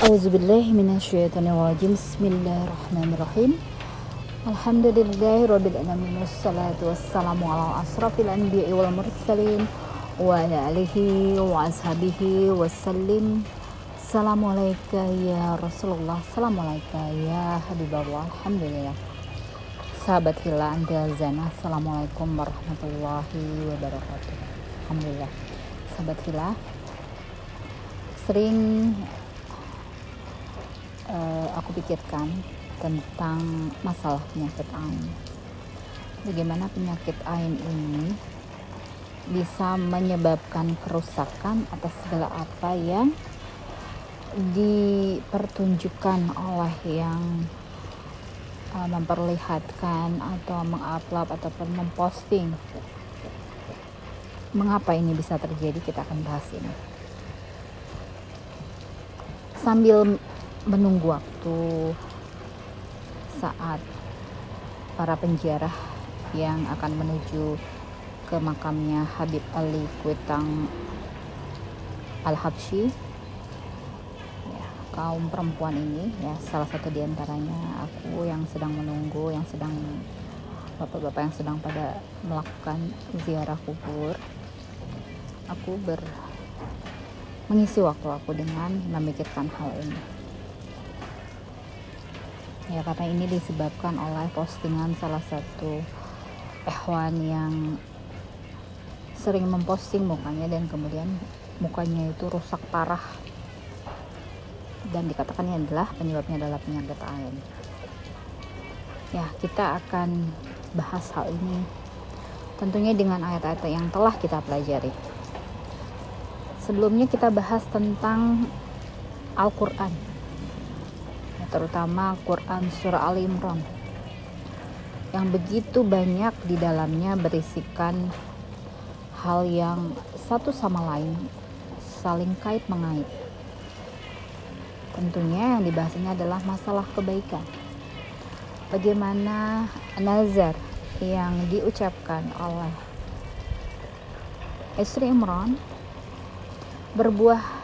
Auzubillahiminasyaitonirrajim Bismillahirrahmanirrahim. Alhamdulillahirrabbilalamin Wassalatu wassalamu ala asrafil anbiya'i wal mursalin Wa ala alihi wa ashabihi wassalim Assalamualaikum ya Rasulullah. Assalamualaikum ya Habibullah. Alhamdulillah. Sahabat Hila Assalamualaikum warahmatullahi wabarakatuh. Alhamdulillah. Sahabat Hila Sering uh, aku pikirkan tentang masalah penyakit ain. Bagaimana penyakit ain ini bisa menyebabkan kerusakan atas segala apa yang dipertunjukkan oleh yang uh, memperlihatkan atau mengupload ataupun memposting. Mengapa ini bisa terjadi? Kita akan bahas ini. Sambil menunggu waktu saat para penjara yang akan menuju ke makamnya Habib Ali Kuitang Al-Habsyi. Ya, kaum perempuan ini ya salah satu di antaranya aku yang sedang menunggu yang sedang bapak-bapak yang sedang pada melakukan ziarah kubur. Aku ber mengisi waktu aku dengan memikirkan hal ini ya karena ini disebabkan oleh postingan salah satu ehwan yang sering memposting mukanya dan kemudian mukanya itu rusak parah. Dan dikatakan ini adalah penyebabnya adalah penyakit ain. Ya kita akan bahas hal ini tentunya dengan ayat-ayat yang telah kita pelajari. Sebelumnya kita bahas tentang Al-Quran terutama Quran Surah Al Imran yang begitu banyak di dalamnya berisikan hal yang satu sama lain saling kait mengait. Tentunya yang dibahasnya adalah masalah kebaikan. Bagaimana nazar yang diucapkan oleh istri Imran berbuah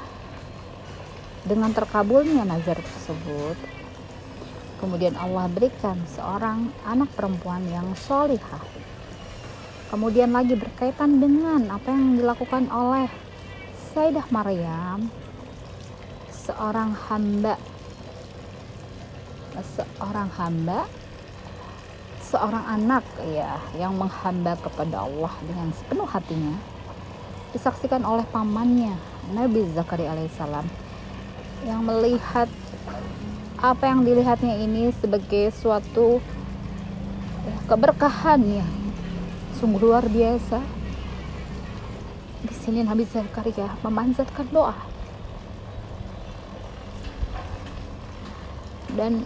dengan terkabulnya nazar tersebut Kemudian Allah berikan seorang anak perempuan yang solihah. Kemudian lagi berkaitan dengan apa yang dilakukan oleh Sayyidah Maryam, seorang hamba, seorang hamba, seorang anak ya yang menghamba kepada Allah dengan sepenuh hatinya, disaksikan oleh pamannya Nabi Zakaria alaihissalam yang melihat apa yang dilihatnya ini sebagai suatu ya, keberkahan ya. Sungguh luar biasa. Di sini Nabi Zakaria memanjatkan doa. Dan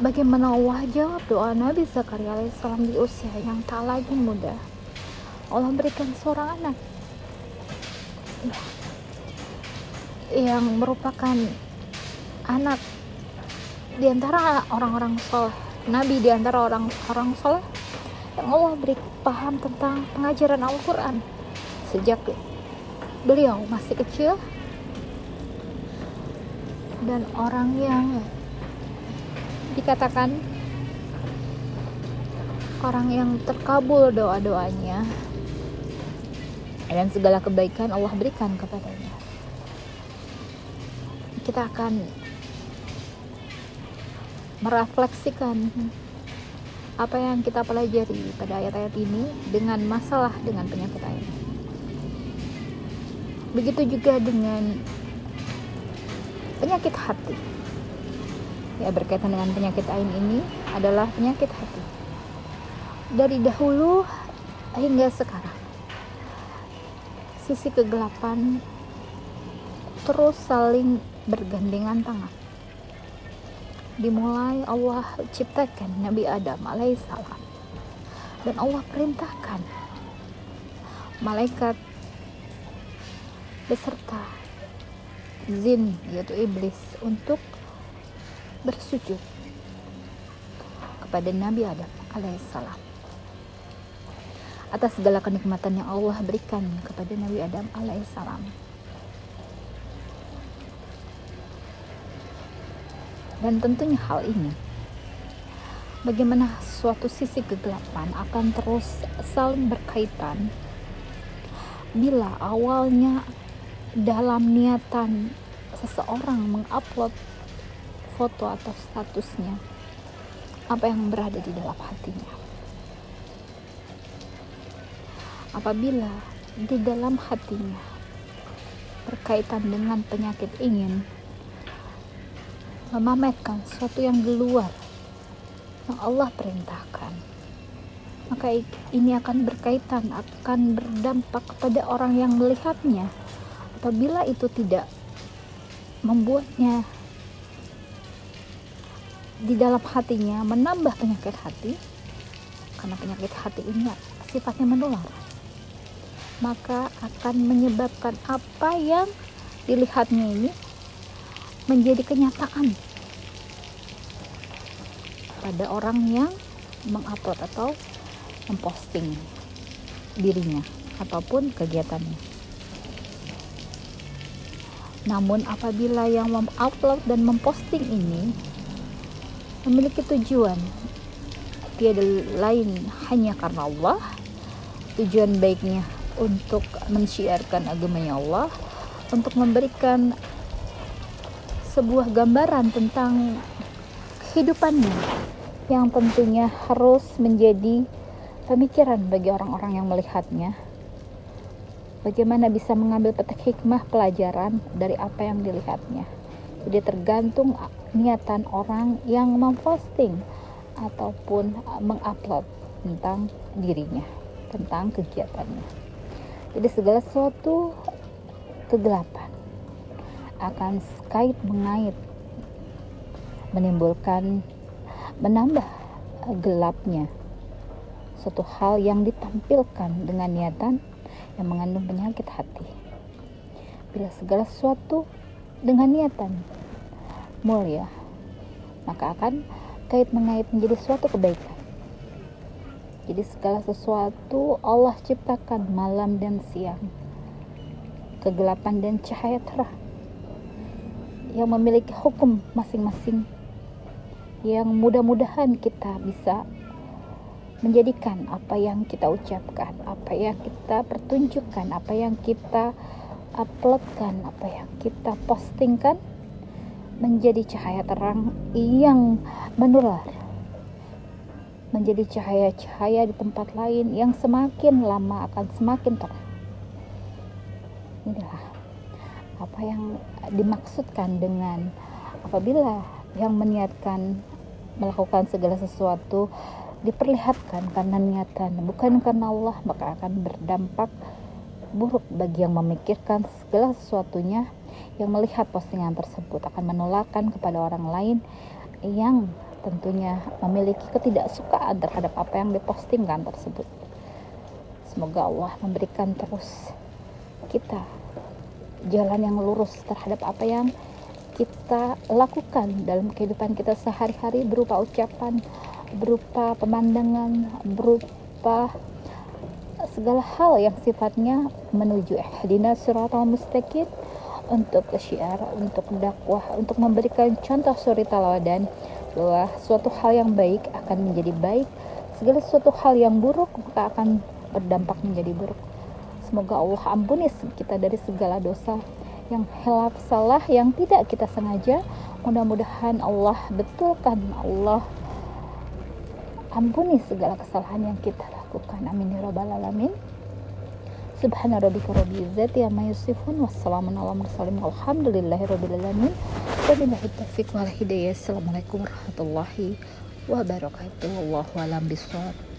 bagaimana jawab doa Nabi Zakaria alaihissalam di usia yang tak lagi muda? Allah berikan seorang anak. Ya, yang merupakan anak di antara orang-orang soleh nabi di antara orang-orang soleh yang Allah beri paham tentang pengajaran Al-Quran. Sejak beliau masih kecil dan orang yang dikatakan orang yang terkabul doa-doanya dan segala kebaikan Allah berikan kepadanya kita akan merefleksikan apa yang kita pelajari pada ayat-ayat ini dengan masalah dengan penyakit ain. Begitu juga dengan penyakit hati. Ya, berkaitan dengan penyakit ain ini adalah penyakit hati. Dari dahulu hingga sekarang. Sisi kegelapan terus saling bergandengan tangan. Dimulai Allah ciptakan Nabi Adam alaihissalam. Dan Allah perintahkan malaikat beserta zin yaitu iblis untuk bersujud kepada Nabi Adam alaihissalam. Atas segala kenikmatan yang Allah berikan kepada Nabi Adam alaihissalam dan tentunya hal ini. Bagaimana suatu sisi kegelapan akan terus saling berkaitan? Bila awalnya dalam niatan seseorang mengupload foto atau statusnya apa yang berada di dalam hatinya? Apabila di dalam hatinya berkaitan dengan penyakit ingin memamerkan sesuatu yang di luar yang Allah perintahkan. Maka ini akan berkaitan akan berdampak kepada orang yang melihatnya. Apabila itu tidak membuatnya di dalam hatinya menambah penyakit hati karena penyakit hati ini sifatnya menular maka akan menyebabkan apa yang dilihatnya ini menjadi kenyataan pada orang yang mengupload atau memposting dirinya ataupun kegiatannya. Namun apabila yang mengupload dan memposting ini memiliki tujuan tiada lain hanya karena Allah, tujuan baiknya untuk mensyiarkan agamanya Allah, untuk memberikan sebuah gambaran tentang kehidupannya yang tentunya harus menjadi pemikiran bagi orang-orang yang melihatnya. Bagaimana bisa mengambil petik hikmah pelajaran dari apa yang dilihatnya. Jadi tergantung niatan orang yang memposting ataupun mengupload tentang dirinya, tentang kegiatannya. Jadi segala sesuatu kegelapan akan kait mengait menimbulkan menambah gelapnya suatu hal yang ditampilkan dengan niatan yang mengandung penyakit hati. Bila segala sesuatu dengan niatan mulia maka akan kait mengait menjadi suatu kebaikan. Jadi segala sesuatu Allah ciptakan malam dan siang. Kegelapan dan cahaya terang yang memiliki hukum masing-masing yang mudah-mudahan kita bisa menjadikan apa yang kita ucapkan, apa yang kita pertunjukkan, apa yang kita uploadkan, apa yang kita postingkan menjadi cahaya terang yang menular menjadi cahaya-cahaya di tempat lain yang semakin lama akan semakin terang. Inilah apa yang dimaksudkan dengan apabila yang meniatkan melakukan segala sesuatu diperlihatkan karena niatan bukan karena Allah maka akan berdampak buruk bagi yang memikirkan segala sesuatunya yang melihat postingan tersebut akan menularkan kepada orang lain yang tentunya memiliki ketidaksukaan terhadap apa yang dipostingkan tersebut. Semoga Allah memberikan terus kita jalan yang lurus terhadap apa yang kita lakukan dalam kehidupan kita sehari-hari berupa ucapan, berupa pemandangan, berupa segala hal yang sifatnya menuju ihdina siratal mustaqim untuk syiar, untuk dakwah, untuk memberikan contoh suri taladan bahwa suatu hal yang baik akan menjadi baik, segala suatu hal yang buruk maka akan berdampak menjadi buruk. Semoga Allah ampuni kita dari segala dosa yang hilaf salah yang tidak kita sengaja. Mudah-mudahan Allah betulkan Allah ampuni segala kesalahan yang kita lakukan. Amin ya rabbal alamin. Subhana rabbika rabbil izzati amma yasifun wassalamun ala mursalin walhamdulillahi rabbil alamin. Wabillahi taufiq wal hidayah. Assalamualaikum warahmatullahi wabarakatuh. Wallahu alam bisawab.